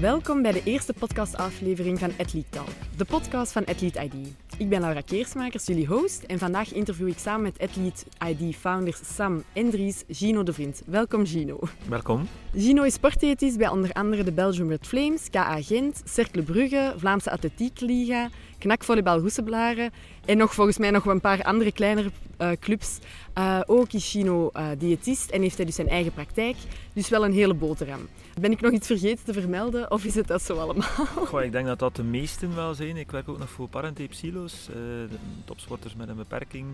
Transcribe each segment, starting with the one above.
Welkom bij de eerste podcastaflevering van Athlete Talk, de podcast van Athlete ID. Ik ben Laura Keersmakers, jullie host, en vandaag interview ik samen met Athlete ID-founders Sam en Dries Gino de Vriend. Welkom Gino. Welkom. Gino is sportdiëtist bij onder andere de Belgium Red Flames, KA Gent, Cercle Brugge, Vlaamse Atletiek Liga, knakvolleybal Hoeseblaren en nog volgens mij nog een paar andere kleinere uh, clubs. Uh, ook is Chino uh, diëtist en heeft hij dus zijn eigen praktijk. Dus wel een hele boterham. Ben ik nog iets vergeten te vermelden of is het dat zo allemaal? Goh, ik denk dat dat de meesten wel zijn. Ik werk ook nog voor Parentape Silos, topsporters met een beperking.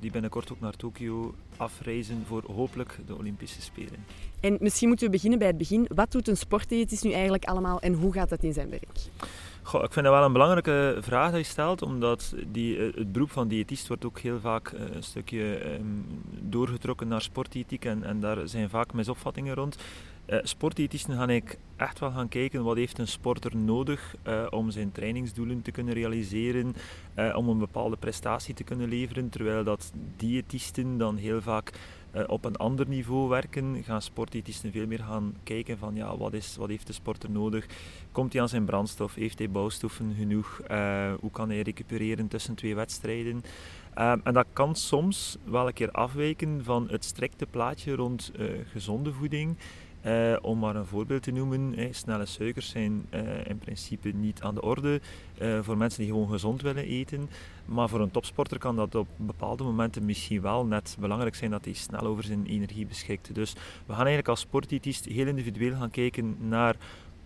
die binnenkort ook naar Tokio afreizen voor hopelijk de Olympische Spelen. En misschien moeten we beginnen bij het begin. Wat doet een sportdiëtist nu eigenlijk allemaal en hoe gaat dat in zijn werk? Goh, ik vind dat wel een belangrijke vraag dat je stelt, omdat die, eh, het beroep van diëtist wordt ook heel vaak eh, een stukje um, doorgetrokken naar sportdiëtiek en, en daar zijn vaak misopvattingen rond. Uh, sportdiëtisten gaan ik echt wel gaan kijken wat heeft een sporter nodig uh, om zijn trainingsdoelen te kunnen realiseren, uh, om een bepaalde prestatie te kunnen leveren, terwijl dat diëtisten dan heel vaak op een ander niveau werken, gaan sportdiëtisten veel meer gaan kijken van ja, wat, is, wat heeft de sporter nodig? Komt hij aan zijn brandstof? Heeft hij bouwstoffen genoeg? Hoe kan hij recupereren tussen twee wedstrijden? En dat kan soms wel een keer afwijken van het strikte plaatje rond gezonde voeding. Uh, om maar een voorbeeld te noemen, snelle suikers zijn uh, in principe niet aan de orde uh, voor mensen die gewoon gezond willen eten. Maar voor een topsporter kan dat op bepaalde momenten misschien wel net belangrijk zijn dat hij snel over zijn energie beschikt. Dus we gaan eigenlijk als sportdiëtist heel individueel gaan kijken naar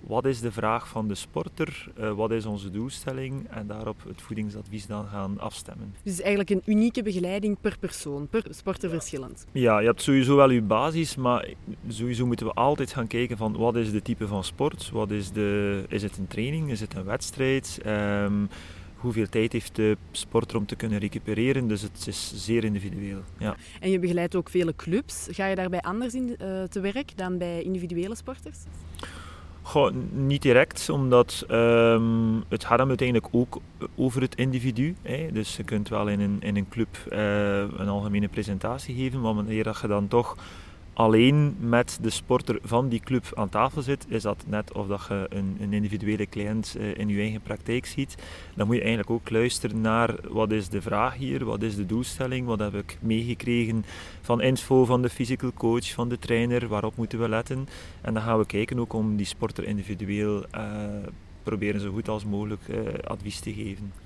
wat is de vraag van de sporter, uh, wat is onze doelstelling en daarop het voedingsadvies dan gaan afstemmen. Dus eigenlijk een unieke begeleiding per persoon, per sporter verschillend. Ja, je hebt sowieso wel je basis, maar sowieso moeten we altijd gaan kijken van wat is de type van sport, wat is, de, is het een training, is het een wedstrijd, um, hoeveel tijd heeft de sporter om te kunnen recupereren. Dus het is zeer individueel. Ja. En je begeleidt ook vele clubs. Ga je daarbij anders in, uh, te werk dan bij individuele sporters? Niet direct, omdat um, het gaat uiteindelijk ook over het individu. Hè. Dus je kunt wel in een, in een club uh, een algemene presentatie geven, maar wanneer je dan toch alleen met de sporter van die club aan tafel zit, is dat net of dat je een, een individuele cliënt uh, in je eigen praktijk ziet. Dan moet je eigenlijk ook luisteren naar wat is de vraag hier, wat is de doelstelling, wat heb ik meegekregen van info van de physical coach, van de trainer, waarop moeten we letten. En dan gaan we kijken ook om die sporter individueel uh, proberen zo goed als mogelijk uh, advies te geven.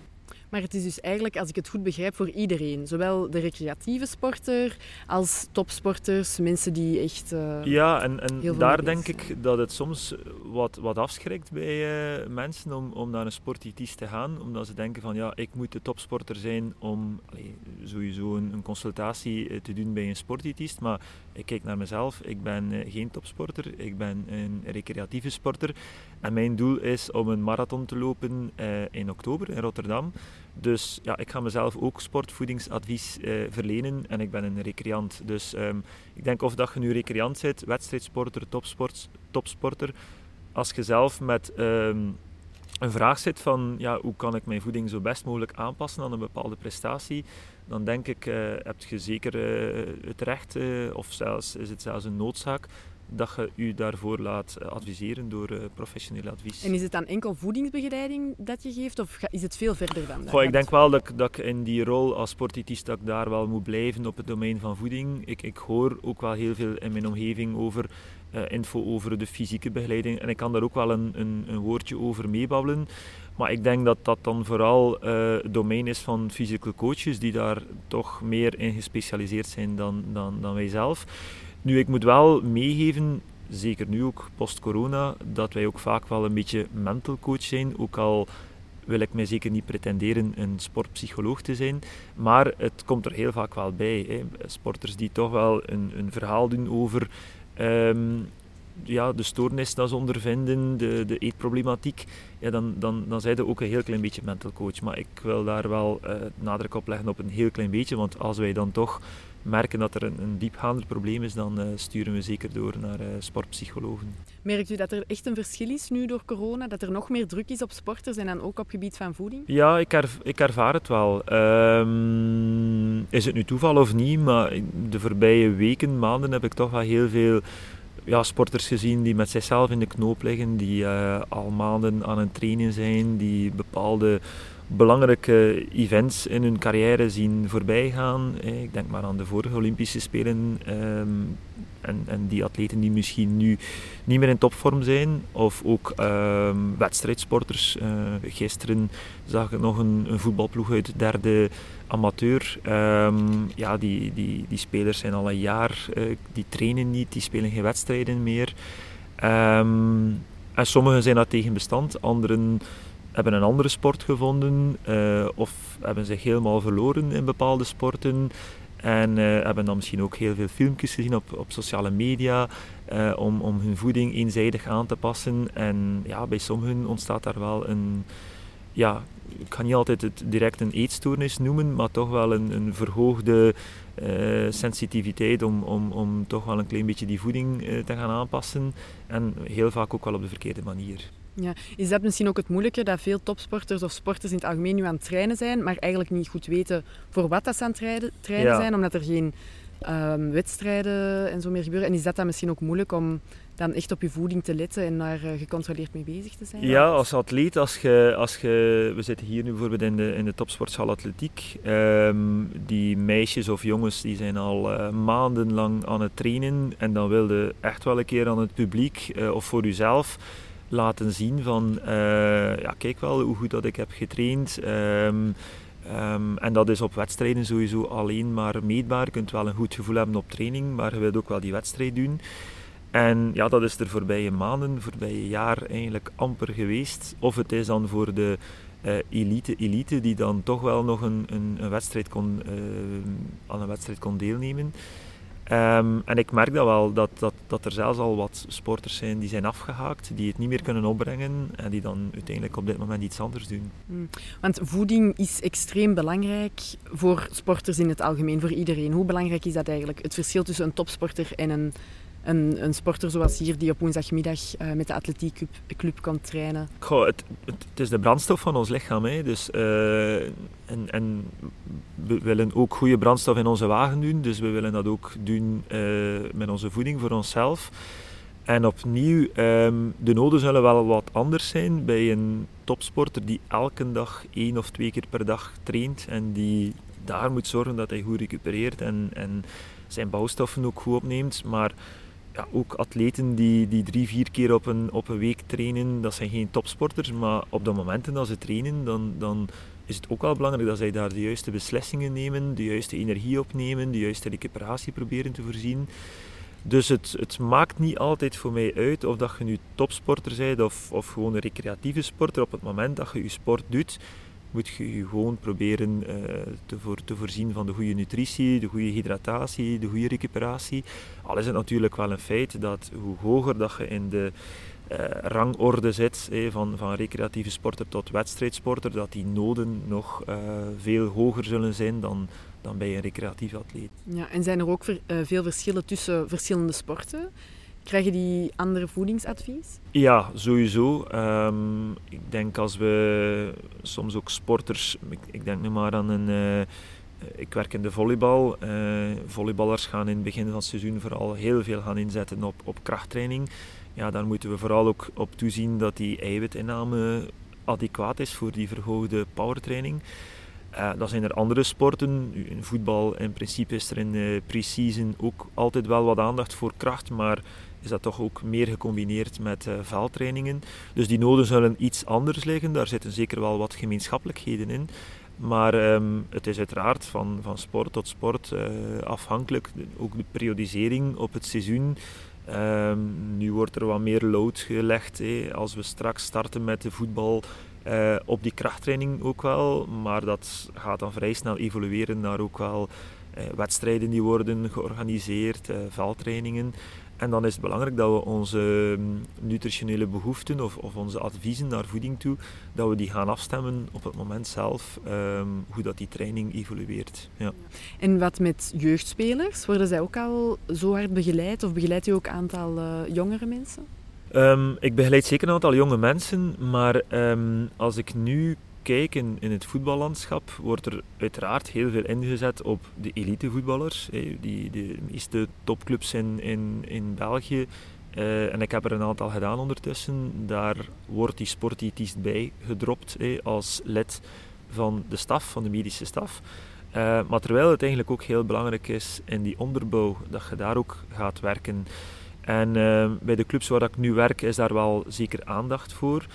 Maar het is dus eigenlijk, als ik het goed begrijp, voor iedereen. Zowel de recreatieve sporter als topsporters, mensen die echt. Uh, ja, en, en daar denk ik dat het soms wat, wat afschrikt bij uh, mensen om, om naar een sportdiëtist te gaan. Omdat ze denken van ja, ik moet de topsporter zijn om allee, sowieso een, een, consultatie eh, te doen bij een sportdiëtist. Maar ik kijk naar mezelf, ik ben uh, geen topsporter, ik ben een recreatieve sporter. En mijn doel is om een marathon te lopen in oktober in Rotterdam. Dus ja, ik ga mezelf ook sportvoedingsadvies eh, verlenen en ik ben een recreant. Dus um, ik denk of dat je nu recreant zit, wedstrijdsporter, topsport, topsporter, als je zelf met um, een vraag zit van ja, hoe kan ik mijn voeding zo best mogelijk aanpassen aan een bepaalde prestatie, dan denk ik, uh, heb je zeker uh, het recht, uh, of zelfs is het zelfs een noodzaak, dat je u daarvoor laat eh, adviseren door professioneel advies. En is het dan enkel voedingsbegeleiding dat je geeft of is het veel verder dan dat? Goh, ik denk wel dat ik, dat ik in die rol als sportdiëtist dat ik daar wel moet blijven op het domein van voeding. Ik, ik hoor ook wel heel veel in mijn omgeving over info over de fysieke begeleiding en ik kan daar ook wel een, een, een woordje over meebabbelen. Maar ik denk dat dat dan vooral uh, het domein is van physical coaches die daar toch meer in gespecialiseerd zijn dan, dan, dan wij zelf. Nu, ik moet wel meegeven, zeker nu ook post-corona, dat wij ook vaak wel een beetje mental coach zijn. Ook al wil ik mij zeker niet pretenderen een sportpsycholoog te zijn. Maar het komt er heel vaak wel bij. Hè. Sporters die toch wel een, een verhaal doen over um, ja, de stoornis dat ze ondervinden, de, de eetproblematiek. Ja, dan, dan, dan zijn ze ook een heel klein beetje mental coach. Maar ik wil daar wel uh, nadruk op leggen op een heel klein beetje. Want als wij dan toch merken dat er een, een diepgaander probleem is, dan uh, sturen we zeker door naar uh, sportpsychologen. Merkt u dat er echt een verschil is nu door corona? Dat er nog meer druk is op sporters en dan ook op gebied van voeding? Ja, ik, ik ervaar het wel. Um, is het nu toeval of niet? Maar de voorbije weken, maanden heb ik toch wel heel veel ja, sporters gezien die met zichzelf in de knoop liggen, die al maanden aan het trainen zijn, die bepaalde belangrijke events in hun carrière zien voorbijgaan. Ik denk maar aan de vorige Olympische Spelen ehm, en, en, die atleten die misschien nu niet meer in topvorm zijn. Of ook um, wedstrijdsporters. Uh, gisteren zag ik nog een, voetbalploeg uit derde amateur. Um, ja, die, die, die spelers zijn al een jaar, uh, die trainen niet, die spelen geen wedstrijden meer. en sommigen zijn daar tegen bestand, anderen hebben een andere sport gevonden uh, of hebben zich helemaal verloren in bepaalde sporten. En uh, hebben dan misschien ook heel veel filmpjes gezien op, op sociale media uh, om, om hun voeding eenzijdig aan te passen. En ja, bij sommigen ontstaat daar wel een, ja, ik kan niet altijd het direct een eetstoornis noemen, maar toch wel een, een verhoogde sensitiviteit om, om, om toch wel een klein beetje die voeding te gaan aanpassen. En heel vaak ook wel op de verkeerde manier. Ja. Is dat misschien ook het moeilijke, dat veel topsporters of sporters in het algemeen nu aan het trainen zijn, maar eigenlijk niet goed weten voor wat dat ze aan het trainen, trainen zijn, omdat er geen um, wedstrijden en zo meer gebeuren. En is dat dan misschien ook moeilijk om dan echt op je voeding te letten en daar uh, gecontroleerd mee bezig te zijn? Ja, als atleet, als je, als je, we zitten hier nu bijvoorbeeld in de, in de topsportschool atletiek. Um, die meisjes of jongens die zijn al uh, maandenlang aan het trainen en dan wilde echt wel een keer aan het publiek uh, of voor jezelf laten zien van, uh, ja, kijk wel hoe goed dat ik heb getraind. Um, um, en dat is op wedstrijden sowieso alleen maar meetbaar. Je kunt wel een goed gevoel hebben op training, maar je wilt ook wel die wedstrijd doen. En ja, dat is er voorbije maanden, voorbije jaar eigenlijk amper geweest. Of het is dan voor de uh, elite, elite die dan toch wel nog een, een, een wedstrijd kon, uh, aan een wedstrijd kon deelnemen. Um, en ik merk dat wel, dat, dat, dat er zelfs al wat sporters zijn die zijn afgehaakt, die het niet meer kunnen opbrengen en die dan uiteindelijk op dit moment iets anders doen. Hmm. Want voeding is extreem belangrijk voor sporters in het algemeen, voor iedereen. Hoe belangrijk is dat eigenlijk? Het verschil tussen een topsporter en een een, een, sporter zoals hier die op woensdagmiddag uh, met de atletiekclub club kan trainen? Goh, het, het, is de brandstof van ons lichaam. Hè. Dus, uh, en, en, we willen ook goede brandstof in onze wagen doen. Dus we willen dat ook doen uh, met onze voeding voor onszelf. En opnieuw, um, de noden zullen wel wat anders zijn bij een topsporter die elke dag één of twee keer per dag traint en die daar moet zorgen dat hij goed recupereert en, en zijn bouwstoffen ook goed opneemt. Maar ja, ook atleten die, die drie, vier keer op een, op een week trainen, dat zijn geen topsporters, maar op de momenten dat ze trainen, dan, dan is het ook wel belangrijk dat zij daar de juiste beslissingen nemen, de juiste energie opnemen, de juiste recuperatie proberen te voorzien. Dus het, het maakt niet altijd voor mij uit of dat je nu topsporter bent of, of gewoon een recreatieve sporter. Op het moment dat je je sport doet, moet je gewoon proberen uh, te, voor, te voorzien van de goede nutritie, de goede hydratatie, de goede recuperatie. Al is het natuurlijk wel een feit dat hoe hoger dat je in de uh, rangorde zit, eh, van, van recreatieve sporter tot wedstrijdsporter, dat die noden nog uh, veel hoger zullen zijn dan, dan bij een recreatief atleet. Ja, en zijn er ook veel verschillen tussen verschillende sporten? Krijgen die andere voedingsadvies? Ja, sowieso. Um, ik denk als we soms ook sporters, ik, denk nu maar aan een. Uh, ik werk in de volleybal. Uh, volleyballers gaan in het begin van het seizoen vooral heel veel gaan inzetten op, op krachttraining. Ja, daar moeten we vooral ook op toezien dat die eiwitinname adequaat is voor die verhoogde powertraining. Uh, dan zijn er andere sporten. In voetbal in principe is er in de pre-season ook altijd wel wat aandacht voor kracht, maar is dat toch ook meer gecombineerd met uh, veldtrainingen. Dus die noden zullen iets anders liggen. Daar zitten zeker wel wat gemeenschappelijkheden in. Maar um, het is uiteraard van, van sport tot sport uh, afhankelijk. Ook de periodisering op het seizoen. Um, nu wordt er wat meer load gelegd. Als we straks starten met de voetbal uh, op die krachttraining ook wel. Maar dat gaat dan vrij snel evolueren naar ook wel wedstrijden die worden georganiseerd, veldtrainingen. En dan is het belangrijk dat we onze mm, nutritionele behoeften of, of onze adviezen naar voeding toe, dat we die gaan afstemmen op het moment zelf, um, hoe dat die training evolueert. Ja. En wat met jeugdspelers? Worden zij ook al zo hard begeleid of begeleid u ook een aantal uh, jongere mensen? Um, ik begeleid zeker een aantal jonge mensen, maar um, als ik nu kijken in het voetballandschap, wordt er uiteraard heel veel ingezet op de elitevoetballers. Die, de meeste topclubs in, in, België. Uh, en ik heb er een aantal gedaan ondertussen. Daar wordt die sportdiëtist bij gedropt als lid van de staf, van de medische staf. Uh, maar terwijl het eigenlijk ook heel belangrijk is in die onderbouw, dat je daar ook gaat werken. En uh, bij de clubs waar ik nu werk is daar wel zeker aandacht voor.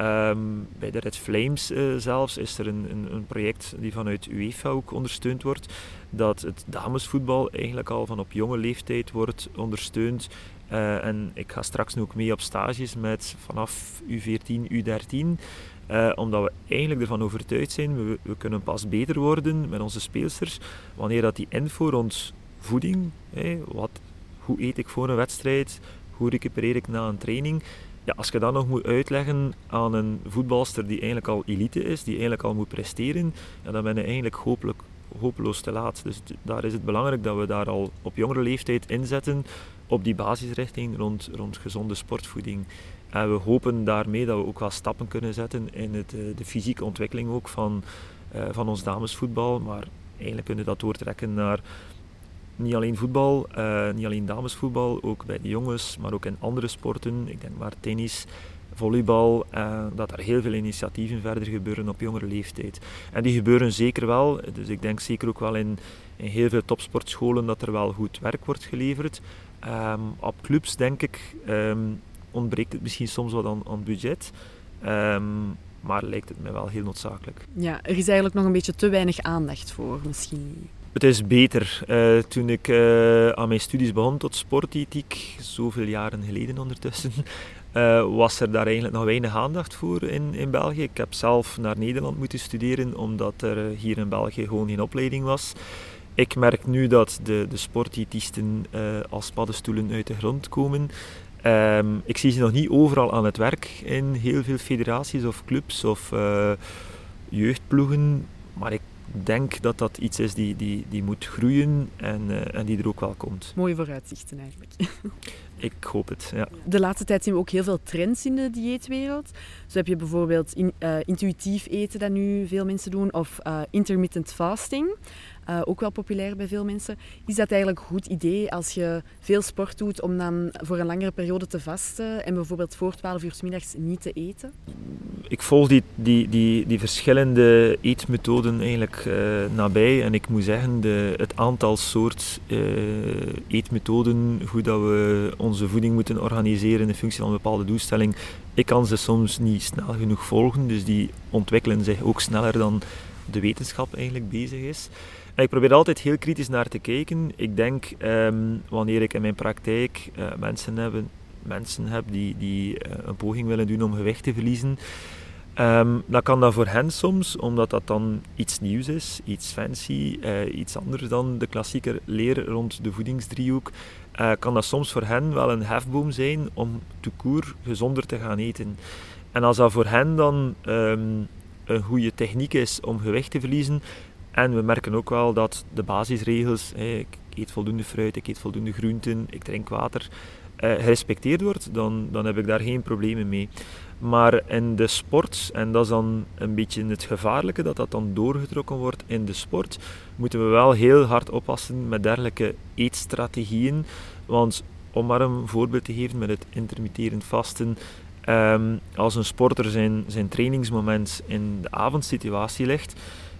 Um, bij de Red Flames uh, zelfs is er een, een, een, project die vanuit UEFA ook ondersteund wordt. Dat het damesvoetbal eigenlijk al van op jonge leeftijd wordt ondersteund. Uh, en ik ga straks nu ook mee op stages met vanaf U14, U13. Uh, omdat we eigenlijk ervan overtuigd zijn, we, we, kunnen pas beter worden met onze speelsters wanneer dat die info rond voeding, wat, hoe eet ik voor een wedstrijd, hoe recupereer ik na een training, als je dat nog moet uitleggen aan een voetbalster die eigenlijk al elite is, die eigenlijk al moet presteren, ja, dan ben je eigenlijk hopelijk, hopeloos te laat. Dus daar is het belangrijk dat we daar al op jongere leeftijd inzetten op die basisrichting rond, rond gezonde sportvoeding. En we hopen daarmee dat we ook wel stappen kunnen zetten in het, eh, de fysieke ontwikkeling ook van, uh, van ons damesvoetbal. Maar eigenlijk kunnen we dat doortrekken naar niet alleen voetbal, uh, niet alleen damesvoetbal, ook bij de jongens, maar ook in andere sporten. Ik denk maar tennis, volleybal, uh, dat er heel veel initiatieven verder gebeuren op jongere leeftijd. En die gebeuren zeker wel, dus ik denk zeker ook wel in, in heel veel topsportscholen dat er wel goed werk wordt geleverd. Um, op clubs denk ik um, ontbreekt het misschien soms wat aan, aan budget. Um, maar lijkt het me wel heel noodzakelijk. Ja, er is eigenlijk nog een beetje te weinig aandacht voor misschien. Het is beter. Uh, toen ik uh, aan mijn studies begon tot sportethiek, zoveel jaren geleden ondertussen, uh, was er daar eigenlijk nog weinig aandacht voor in, in België. Ik heb zelf naar Nederland moeten studeren, omdat er hier in België gewoon geen opleiding was. Ik merk nu dat de, de als paddenstoelen uit de grond komen. Um, ik zie ze nog niet overal aan het werk in heel veel federaties of clubs of jeugdploegen, maar ik denk dat dat iets is die, die, die moet groeien en, uh, en die er ook wel komt. Mooie vooruitzichten eigenlijk. Ik hoop het, ja. De laatste tijd zien we ook heel veel trends in de dieetwereld. Zo heb je bijvoorbeeld in, uh, intuïtief eten dat nu veel mensen doen, of uh, intermittent fasting. Uh, ook wel populair bij veel mensen. Is dat eigenlijk een goed idee als je veel sport doet om dan voor een langere periode te vasten en bijvoorbeeld voor 12 uur s middags niet te eten? Ik volg die, die, die, die verschillende eetmethoden eigenlijk uh, nabij en ik moet zeggen, de, het aantal soort uh, eetmethoden, hoe dat we onze voeding moeten organiseren in functie van een bepaalde doelstelling, ik kan ze soms niet snel genoeg volgen, dus die ontwikkelen zich ook sneller dan de wetenschap eigenlijk bezig is. Ik probeer altijd heel kritisch naar te kijken. Ik denk, um, wanneer ik in mijn praktijk uh, mensen, heb, mensen heb die, die uh, een poging willen doen om gewicht te verliezen, um, dan kan dat voor hen soms, omdat dat dan iets nieuws is, iets fancy, uh, iets anders dan de klassieke leer rond de voedingsdriehoek, kan dat soms voor hen wel een hefboom zijn om te koer gezonder te gaan eten. En als dat voor hen dan um, een goede techniek is om gewicht te verliezen, en we merken ook wel dat de basisregels, ik eet voldoende fruit, ik eet voldoende groenten, ik drink water, eh, gerespecteerd wordt, dan, dan heb ik daar geen problemen mee. Maar in de sport, en dat is dan een beetje het gevaarlijke, dat dat dan doorgetrokken wordt in de sport, moeten we wel heel hard oppassen met dergelijke eetstrategieën. Want om maar een voorbeeld te geven met het intermitterend vasten, ehm, als een sporter zijn, zijn trainingsmoment in de avondsituatie legt,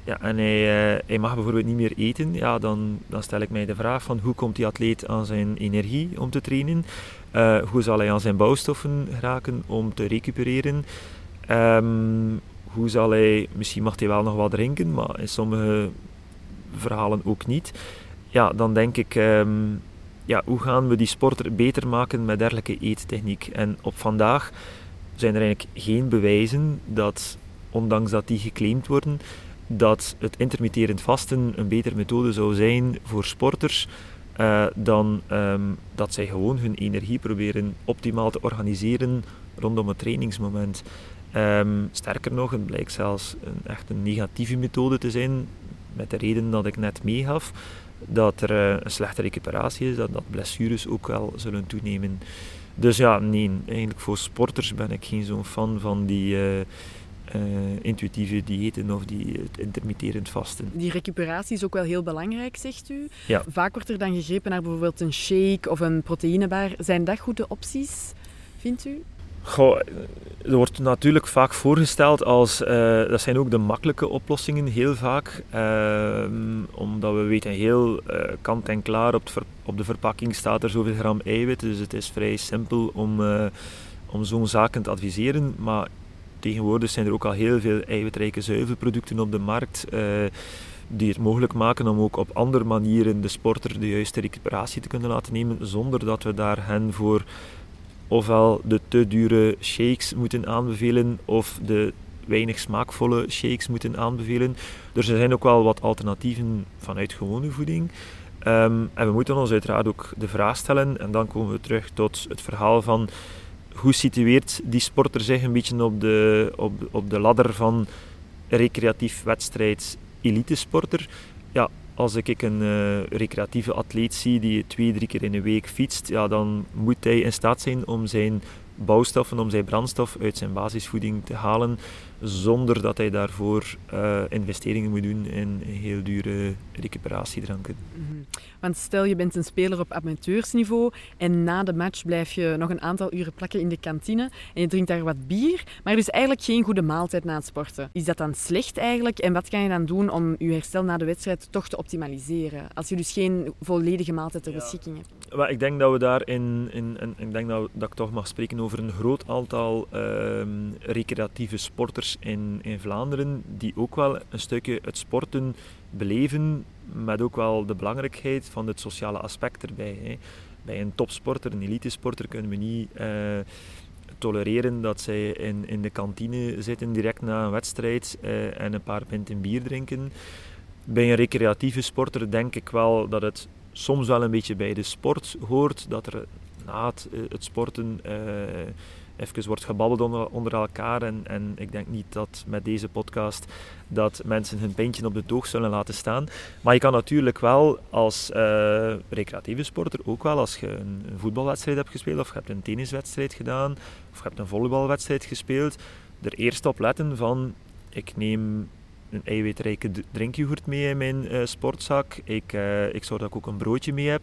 ja, en hij, uh, hij mag bijvoorbeeld niet meer eten, ja, dan, dan stel ik mij de vraag van hoe komt die atleet aan zijn energie om te trainen? Uh, hoe zal hij aan zijn bouwstoffen geraken om te recupereren? Um, hoe zal hij, misschien mag hij wel nog wat drinken, maar in sommige verhalen ook niet. Ja, dan denk ik, um, ja, hoe gaan we die sporter beter maken met dergelijke eettechniek? En op vandaag zijn er eigenlijk geen bewijzen dat, ondanks dat die geclaimd worden, dat het intermitterend vasten een betere methode zou zijn voor sporters uh, dan um, dat zij gewoon hun energie proberen optimaal te organiseren rondom het trainingsmoment. Um, sterker nog, het blijkt zelfs een, echt een negatieve methode te zijn, met de reden dat ik net meegaf, dat er uh, een slechte recuperatie is, dat, dat blessures ook wel zullen toenemen. Dus ja, nee, eigenlijk voor sporters ben ik geen zo'n fan van die... Uh, intuïtieve diëten of die intermitterend vasten. Die recuperatie is ook wel heel belangrijk, zegt u. Ja. Vaak wordt er dan gegrepen naar bijvoorbeeld een shake of een proteïnebar. Zijn dat goede opties, vindt u? Goh, er wordt natuurlijk vaak voorgesteld als, uh, dat zijn ook de makkelijke oplossingen heel vaak. Uh, omdat we weten heel uh, kant en klaar op, op, de verpakking staat er zoveel gram eiwit. Dus het is vrij simpel om, om zo'n zaken te adviseren. Maar tegenwoordig zijn er ook al heel veel eiwitrijke zuivelproducten op de markt. die het mogelijk maken om ook op andere manieren de sporter de juiste recuperatie te kunnen laten nemen. Zonder dat we daar hen voor ofwel de te dure shakes moeten aanbevelen of de weinig smaakvolle shakes moeten aanbevelen. Dus er zijn ook wel wat alternatieven vanuit gewone voeding. Ehm, en we moeten ons uiteraard ook de vraag stellen, en dan komen we terug tot het verhaal van hoe situeert die sporter zich een beetje op de, op, op de ladder van recreatief wedstrijd elitesporter. Ja, als ik een uh, recreatieve atleet zie die twee, drie keer in de week fietst, ja, dan moet hij in staat zijn om zijn bouwstoffen, om zijn brandstof uit zijn basisvoeding te halen zonder dat hij daarvoor uh, investeringen moet doen in heel dure recuperatiedranken. Mm -hmm. Want stel je bent een speler op amateursniveau en na de match blijf je nog een aantal uren plakken in de kantine en je drinkt daar wat bier, maar dus eigenlijk geen goede maaltijd na het sporten. Is dat dan slecht eigenlijk en wat kan je dan doen om je herstel na de wedstrijd toch te optimaliseren? Als je dus geen volledige maaltijd ter beschikking hebt. Well, ik denk dat we daar in, in, in, ik denk dat, dat ik toch mag spreken over een groot aantal uh, recreatieve sporters in, in Vlaanderen die ook wel een stukje het sporten beleven, met ook wel de belangrijkheid van het sociale aspect erbij. Hè. Bij een topsporter, een elitesporter, kunnen we niet uh, tolereren dat zij in, in de kantine zitten direct na een wedstrijd uh, en een paar pinten bier drinken. Bij een recreatieve sporter denk ik wel dat het soms wel een beetje bij de sport hoort, dat er na het, eh, het sporten even wordt gebabbeld onder, elkaar. En, en ik denk niet dat met deze podcast dat mensen hun pintje op de toog zullen laten staan. Maar je kan natuurlijk wel als uh, recreatieve sporter, ook wel als je een, voetbalwedstrijd hebt gespeeld, of je hebt een tenniswedstrijd gedaan, of je hebt een volleybalwedstrijd gespeeld, er eerst op letten van, ik neem een eiwitrijke drinkyoghurt mee in mijn uh, sportzak, ik, uh, ik zorg dat ik ook een broodje mee heb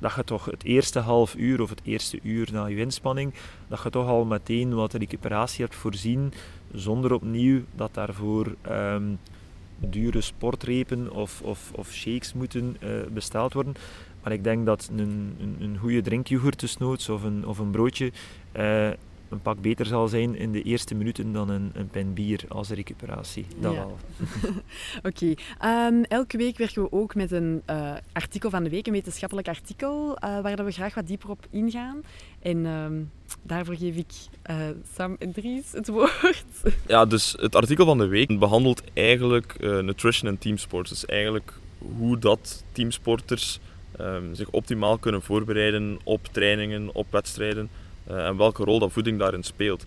dat je toch het eerste half uur of het eerste uur na je inspanning, dat je toch al meteen wat recuperatie hebt voorzien, zonder opnieuw dat daarvoor um, dure sportrepen of, of, of shakes moeten uh, besteld worden. Maar ik denk dat een, een, een goede drinkyoghurt desnoods of een, of een broodje uh, een pak beter zal zijn in de eerste minuten dan een, een pen bier als recuperatie. Dat wel. Oké. Okay. Um, elke week werken we ook met een uh, artikel van de week, een wetenschappelijk artikel, uh, waar we graag wat dieper op ingaan. En um, daarvoor geef ik uh, Sam en Dries het woord. Ja, dus het artikel van de week behandelt eigenlijk nutrition en teamsports. Dus eigenlijk hoe dat teamsporters um, zich optimaal kunnen voorbereiden op trainingen, op wedstrijden. Eh, en welke rol dat voeding daarin speelt.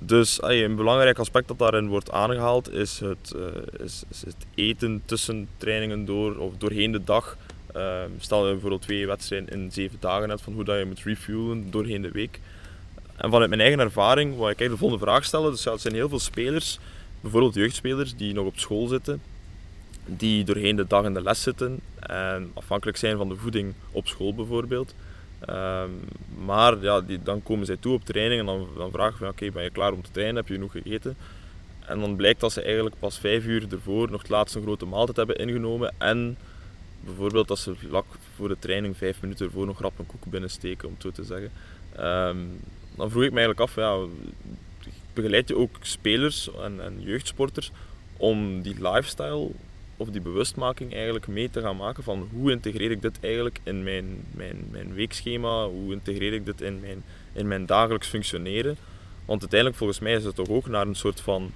Dus een belangrijk aspect dat daarin wordt aangehaald is het, uh, is, is, het eten tussen trainingen door of doorheen de dag. Uh, stel je bijvoorbeeld twee wedstrijden in zeven dagen hebt, van hoe dat je moet refuelen doorheen de week. En vanuit mijn eigen ervaring, waar ik de volgende vraag stellen, dus er zijn heel veel spelers, bijvoorbeeld jeugdspelers die nog op school zitten, die doorheen de dag in de les zitten en afhankelijk zijn van de voeding op school bijvoorbeeld. Um, maar ja, die, dan komen zij toe op training en dan, dan vragen we: oké, ben je klaar om te trainen? Heb je genoeg gegeten? En dan blijkt dat ze eigenlijk pas vijf uur ervoor nog het laatste grote maaltijd hebben ingenomen. En bijvoorbeeld dat ze vlak voor de training, vijf minuten ervoor, nog rap een koek binnensteken, om het zo te zeggen. Um, dan vroeg ik me eigenlijk af: ja, begeleid je ook spelers en, en jeugdsporters om die lifestyle of die bewustmaking eigenlijk mee te gaan maken van hoe integreer ik dit eigenlijk in mijn, mijn, mijn weekschema, hoe integreer ik dit in mijn, in mijn dagelijks functioneren. Want uiteindelijk volgens mij is het toch ook naar een soort van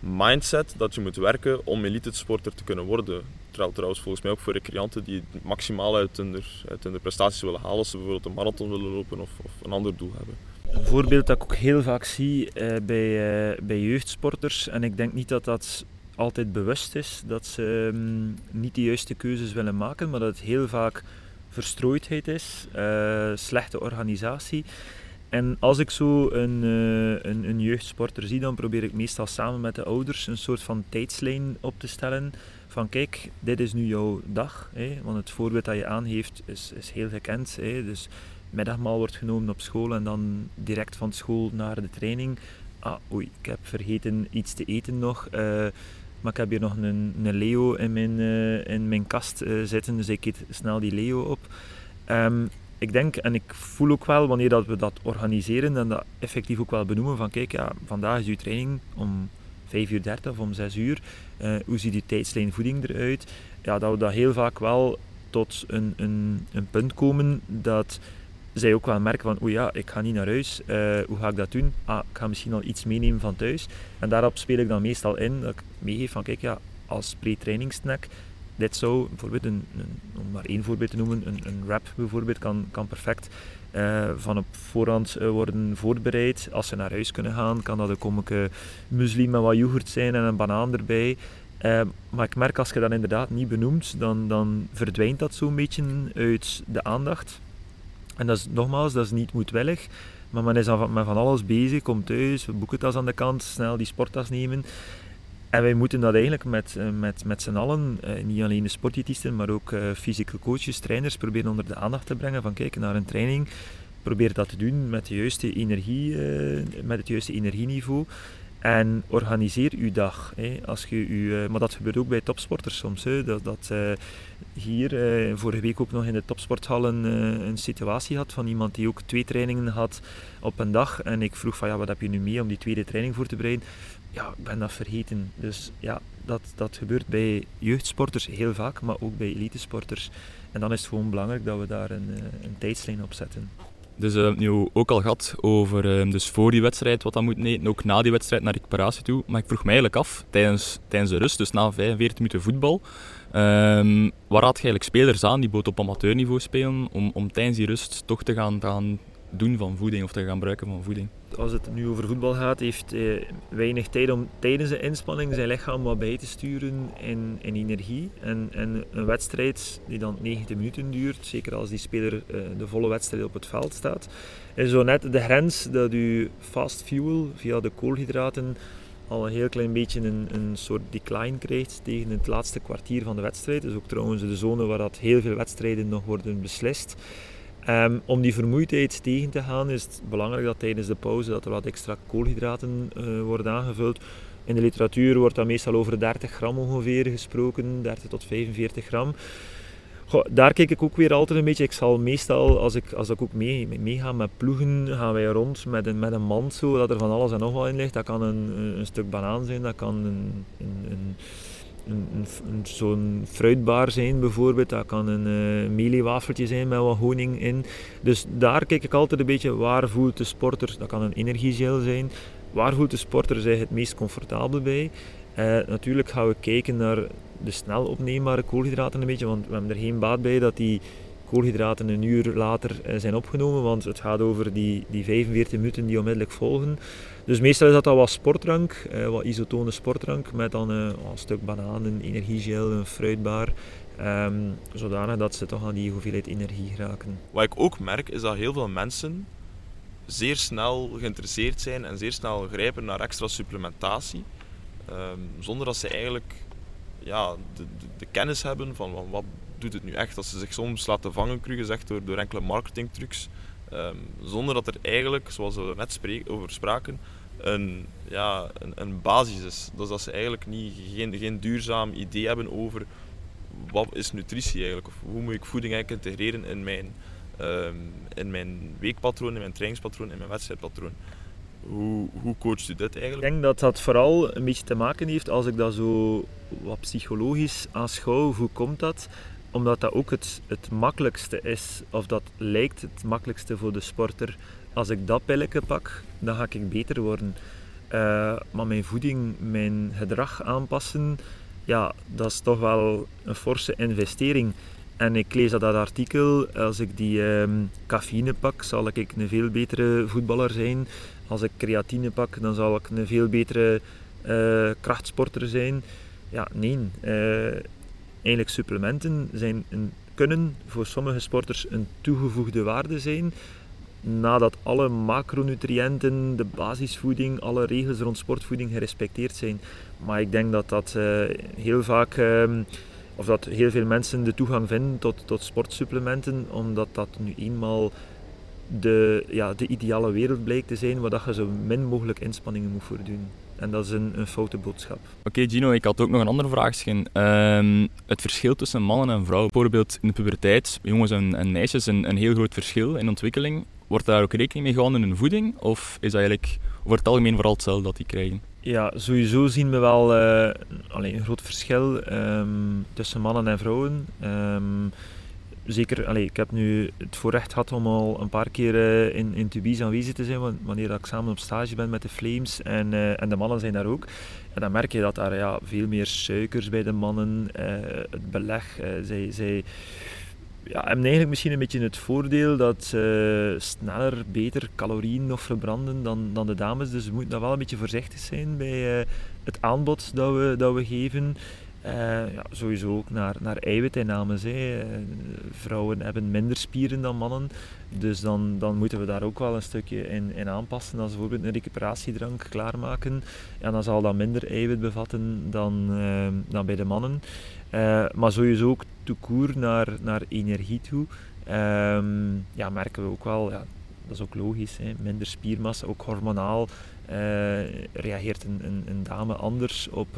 mindset dat je moet werken om elite sporter te kunnen worden. Trouwens volgens mij ook voor recreanten die het maximaal uit hun, uit hun prestaties willen halen als ze bijvoorbeeld een marathon willen lopen of, of een ander doel hebben. Een voorbeeld dat ik ook heel vaak zie eh, bij, eh, bij jeugdsporters, en ik denk niet dat dat altijd bewust is dat ze um, niet de juiste keuzes willen maken, maar dat het heel vaak verstrooidheid is, uh, slechte organisatie. En als ik zo een, uh, een, een, jeugdsporter zie, dan probeer ik meestal samen met de ouders een soort van tijdslijn op te stellen. Van kijk, dit is nu jouw dag. Hè? Want het voorbeeld dat je aangeeft is, is heel gekend. Hè? Dus middagmaal wordt genomen op school en dan direct van school naar de training. Ah, oei, ik heb vergeten iets te eten nog. Uh, maar ik heb hier nog een, een Leo in mijn, uh, in mijn kast uh, zitten, dus ik eet snel die Leo op. Um, ik denk en ik voel ook wel wanneer dat we dat organiseren en dat effectief ook wel benoemen van kijk, ja, vandaag is uw training om 5 uur 30 of om 6 uur. Uh, hoe ziet die tijdslijn voeding eruit? Ja, dat we dat heel vaak wel tot een, een, een punt komen dat zij ook wel merken van, oeh ja, ik ga niet naar huis, uh, hoe ga ik dat doen? Ah, ik ga misschien al iets meenemen van thuis. En daarop speel ik dan meestal in, dat ik meegeef van, kijk ja, als pre-trainingssnack dit zou, bijvoorbeeld een, om maar één voorbeeld te noemen, een, een wrap bijvoorbeeld, kan, kan perfect uh, van op voorhand uh, worden voorbereid. Als ze naar huis kunnen gaan, kan dat een uh, muesli met wat yoghurt zijn en een banaan erbij. Maar ik merk als je dat inderdaad niet benoemt, dan, dan verdwijnt dat zo'n beetje uit de aandacht. En dat is nogmaals, dat is niet moedwillig. Maar men is met van alles bezig, komt thuis, we boeken tas aan de kant, snel die sporttas nemen. En wij moeten dat eigenlijk met, eh, met, met z'n allen, eh, niet alleen de sportdiëtisten, maar ook uh, fysieke coaches, trainers, proberen onder de aandacht te brengen van kijk, naar een training, probeer dat te doen met, de juiste energie, met het juiste energieniveau. En organiseer uw dag. Hè. Als je u, maar dat gebeurt ook bij topsporters soms. Hè. Dat, dat hier vorige week ook nog in de topsporthallen een situatie had van iemand die ook twee trainingen had op een dag. En ik vroeg van ja, wat heb je nu mee om die tweede training voor te bereiden? ja, ik ben dat vergeten. Dus ja, dat, dat gebeurt bij jeugdsporters heel vaak, maar ook bij elitesporters. En dan is het gewoon belangrijk dat we daar een, eh, een tijdslijn op zetten. Dus uh, nu ook al gehad over uh, dus voor die wedstrijd wat dat moet eten, ook na die wedstrijd naar recuperatie toe. Maar ik vroeg me eigenlijk af, tijdens, tijdens de rust, dus na 45 minuten voetbal, um, waar had je eigenlijk spelers aan die boot op amateurniveau spelen, om, om tijdens die rust toch te gaan, gaan doen van voeding of te gaan gebruiken van voeding? Als het nu over voetbal gaat, heeft hij eh, weinig tijd om tijdens de inspanning zijn lichaam wat bij te sturen in, energie. En, en een wedstrijd die dan 90 minuten duurt, zeker als die speler eh, de volle wedstrijd op het veld staat, is zo net de grens dat u fast fuel via de koolhydraten al een heel klein beetje een, een soort decline krijgt tegen het laatste kwartier van de wedstrijd. Dat is ook trouwens de zone waar dat heel veel wedstrijden nog worden beslist. Um, om die vermoeidheid tegen te gaan is het belangrijk dat tijdens de pauze dat er wat extra koolhydraten uh, worden aangevuld. In de literatuur wordt dat meestal over 30 gram ongeveer gesproken, 30 tot 45 gram. Goh, daar kijk ik ook weer altijd een beetje. Ik zal meestal, als ik, als ik ook mee, meega met ploegen, gaan wij rond met een, met een mand zo, dat er van alles en nog wat in ligt. Dat kan een, een stuk banaan zijn, dat kan een, een een, zo'n fruitbaar zijn bijvoorbeeld. Dat kan een uh, meliewafeltje zijn met wat honing in. Dus daar kijk ik altijd een beetje waar voelt de sporter, dat kan een energiegel zijn, waar voelt de sporter zich het meest comfortabel bij. Uh, natuurlijk gaan we kijken naar de snel opneembare koolhydraten een beetje, want we hebben er geen baat bij dat die koolhydraten een uur later uh, zijn opgenomen, want het gaat over die, die 45 minuten die onmiddellijk volgen. Dus meestal is dat al wat sportdrank, eh, wat isotone sportdrank, met dan eh, een stuk banaan, een energiegel, een fruitbaar. Um, zodanig dat ze toch aan die hoeveelheid energie geraken. Wat ik ook merk is dat heel veel mensen zeer snel geïnteresseerd zijn en zeer snel grijpen naar extra supplementatie. Um, zonder dat ze eigenlijk ja, de, de, de, kennis hebben van wat doet het nu echt. Dat ze zich soms laten vangen, cru gezegd, door, door enkele marketingtrucs. Um, zonder dat er eigenlijk, zoals we net over spraken, een, ja, een, een, basis is. Dus dat ze eigenlijk niet, geen, geen duurzaam idee hebben over wat is nutritie eigenlijk, of hoe moet ik voeding eigenlijk integreren in mijn, um, in mijn weekpatroon, in mijn trainingspatroon, in mijn wedstrijdpatroon. Hoe, hoe coacht u dit eigenlijk? Ik denk dat dat vooral een beetje te maken heeft, als ik dat zo wat psychologisch aanschouw, hoe komt dat? Omdat dat ook het, het makkelijkste is, of dat lijkt het makkelijkste voor de sporter als ik dat pilletje pak, dan ga ik beter worden. Uh, maar mijn voeding, mijn gedrag aanpassen, ja, dat is toch wel een forse investering. En ik lees dat, dat artikel, als ik die um, cafeïne pak, zal ik een veel betere voetballer zijn. Als ik creatine pak, dan zal ik een veel betere uh, krachtsporter zijn. Ja, nee. Uh, eigenlijk supplementen zijn een, kunnen voor sommige sporters een toegevoegde waarde zijn, nadat alle macronutriënten, de basisvoeding, alle regels rond sportvoeding gerespecteerd zijn. Maar ik denk dat dat uh, heel vaak, um, of dat heel veel mensen de toegang vinden tot, tot sportsupplementen, omdat dat nu eenmaal de, ja, de ideale wereld blijkt te zijn, waar je zo min mogelijk inspanningen moet voor doen. En dat is een, een foute boodschap. Oké, Gino, ik had ook nog een andere vraag. Um, het verschil tussen mannen en vrouwen, bijvoorbeeld in de puberteit, jongens en, en meisjes, een, een heel groot verschil in ontwikkeling. Wordt daar ook rekening mee gehouden in hun voeding? Of is dat eigenlijk over het algemeen vooral hetzelfde dat die krijgen? Ja, sowieso zien we wel uh, een groot verschil um, tussen mannen en vrouwen. Um, zeker, allez, ik heb nu het voorrecht gehad om al een paar keer uh, in, in Tubize aanwezig te zijn, wanneer ik samen op stage ben met de Flames en, uh, en de mannen zijn daar ook. En dan merk je dat daar ja, veel meer suikers bij de mannen, het beleg, zij, zij ja, hebben eigenlijk misschien een beetje het voordeel dat ze sneller, beter calorieën nog verbranden dan, dan de dames. Dus we moeten daar wel een beetje voorzichtig zijn bij uh, het aanbod dat we, dat we geven. Uh, ja, sowieso ook naar, naar eiwitinnames. Hè. vrouwen hebben minder spieren dan mannen. Dus dan, dan moeten we daar ook wel een stukje in, in aanpassen. Als we bijvoorbeeld een recuperatiedrank klaarmaken, ja, dan zal dat minder eiwit bevatten dan, uh, dan bij de mannen. Maar sowieso ook toekoer naar, naar energie toe. Um, ja, merken we ook wel, ja, dat is ook logisch, hè, minder spiermassa, ook hormonaal reageert een, een, een, dame anders op,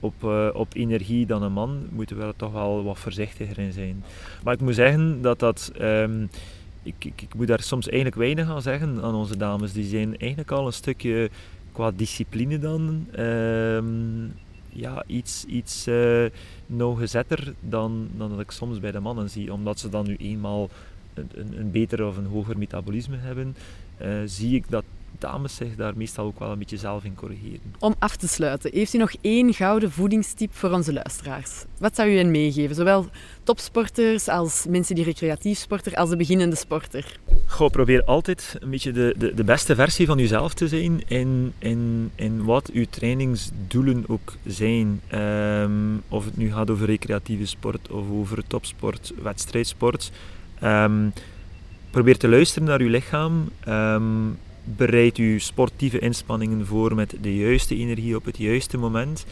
op, op energie dan een man. Moeten we er toch wel wat voorzichtiger in zijn. Maar ik moet zeggen dat dat. Um, ik, ik, ik, moet daar soms eigenlijk weinig aan zeggen aan onze dames. Die zijn eigenlijk al een stukje qua discipline dan. Um, ja, iets, iets uh, nauwgezetter dan, dan dat ik soms bij de mannen zie. Omdat ze dan nu eenmaal een, een, een beter of een hoger metabolisme hebben, uh, zie ik dat dames zich daar meestal ook wel een beetje zelf in corrigeren. Om af te sluiten, heeft u nog één gouden voedingstip voor onze luisteraars? Wat zou u hen meegeven? Zowel topsporters als mensen die recreatief sporten, als de beginnende sporter. Goh, probeer altijd een beetje de, de, de beste versie van jezelf te zijn in, in, in wat uw trainingsdoelen ook zijn. Um, of het nu gaat over recreatieve sport of over topsport, wedstrijdsport. Um, probeer te luisteren naar uw lichaam. Um, bereid uw sportieve inspanningen voor met de juiste energie op het juiste moment.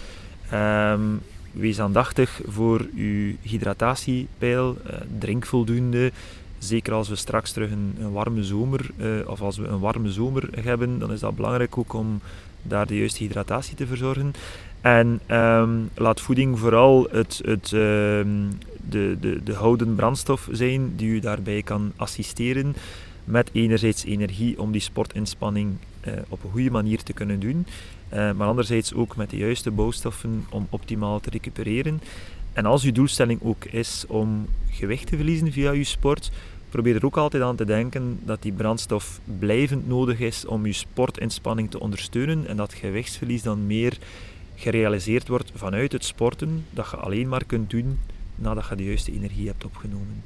Um, wees aandachtig voor uw hydratatiepeil. Uh, drink voldoende. Zeker als we straks terug een, warme zomer, uh, of als we een warme zomer hebben, dan is dat belangrijk ook om daar de juiste hydratatie te verzorgen. En um, laat voeding vooral het, het, uh, de, de, de houden brandstof zijn die u daarbij kan assisteren met enerzijds energie om die sportinspanning uh, op een goede manier te kunnen doen, uh, maar anderzijds ook met de juiste bouwstoffen om optimaal te recupereren. En als uw doelstelling ook is om gewicht te verliezen via uw sport, probeer er ook altijd aan te denken dat die brandstof blijvend nodig is om uw sportinspanning te ondersteunen en dat gewichtsverlies dan meer gerealiseerd wordt vanuit het sporten, dat je alleen maar kunt doen nadat je de juiste energie hebt opgenomen.